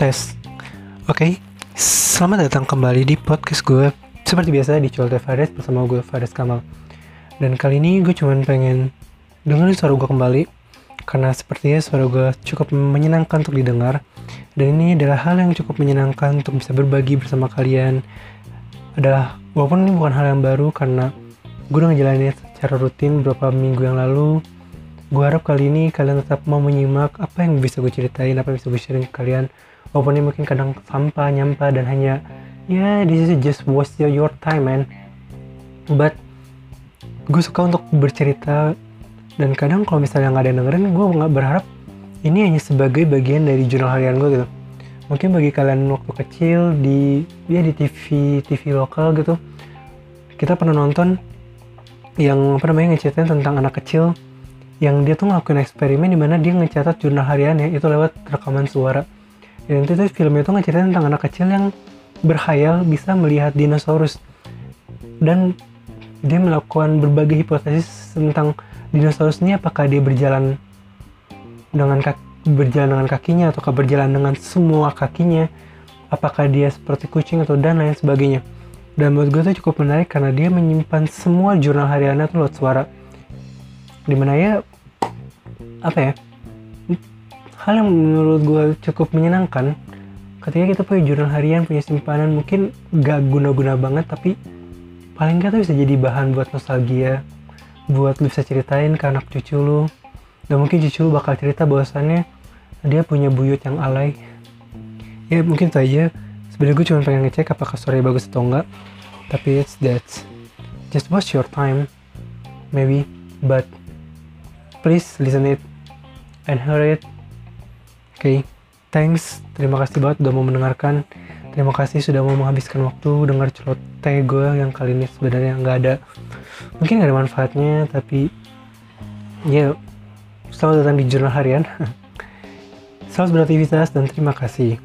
Tes. Oke, selamat datang kembali di podcast gue. Seperti biasa di Cualte Fares bersama gue Fares Kamal. Dan kali ini gue cuman pengen dengerin suara gue kembali karena sepertinya suara gue cukup menyenangkan untuk didengar. Dan ini adalah hal yang cukup menyenangkan untuk bisa berbagi bersama kalian. Adalah walaupun ini bukan hal yang baru karena gue udah ngejalanin secara rutin beberapa minggu yang lalu. Gue harap kali ini kalian tetap mau menyimak apa yang bisa gue ceritain, apa yang bisa gue sharing ke kalian. Walaupun ini mungkin kadang sampah, nyampah, dan hanya ya yeah, this is just waste your time man. But gue suka untuk bercerita dan kadang kalau misalnya nggak ada yang dengerin gue nggak berharap ini hanya sebagai bagian dari jurnal harian gue gitu mungkin bagi kalian waktu kecil di ya di TV TV lokal gitu kita pernah nonton yang apa namanya ngeceritain tentang anak kecil yang dia tuh ngelakuin eksperimen di mana dia ngecatat jurnal hariannya itu lewat rekaman suara. Dan itu tuh filmnya tuh ngeceritain tentang anak kecil yang berkhayal bisa melihat dinosaurus. Dan dia melakukan berbagai hipotesis tentang dinosaurus ini apakah dia berjalan dengan kaki, berjalan dengan kakinya atau berjalan dengan semua kakinya apakah dia seperti kucing atau dan lain sebagainya. Dan menurut gue tuh cukup menarik karena dia menyimpan semua jurnal hariannya tuh lewat suara di mana ya apa ya hal yang menurut gue cukup menyenangkan ketika kita punya jurnal harian punya simpanan mungkin gak guna-guna banget tapi paling nggak tuh bisa jadi bahan buat nostalgia buat lu bisa ceritain ke anak cucu lu. Dan mungkin cucu lu bakal cerita bahwasannya dia punya buyut yang alay. Ya mungkin itu aja. Sebenarnya gue cuma pengen ngecek apakah story bagus atau enggak tapi it's that. Just watch your time. Maybe. But please listen it and hear it oke okay. thanks terima kasih banget udah mau mendengarkan Terima kasih sudah mau menghabiskan waktu dengar celoteh gue yang kali ini sebenarnya nggak ada mungkin nggak ada manfaatnya tapi ya selamat datang di jurnal harian. selamat beraktivitas dan terima kasih.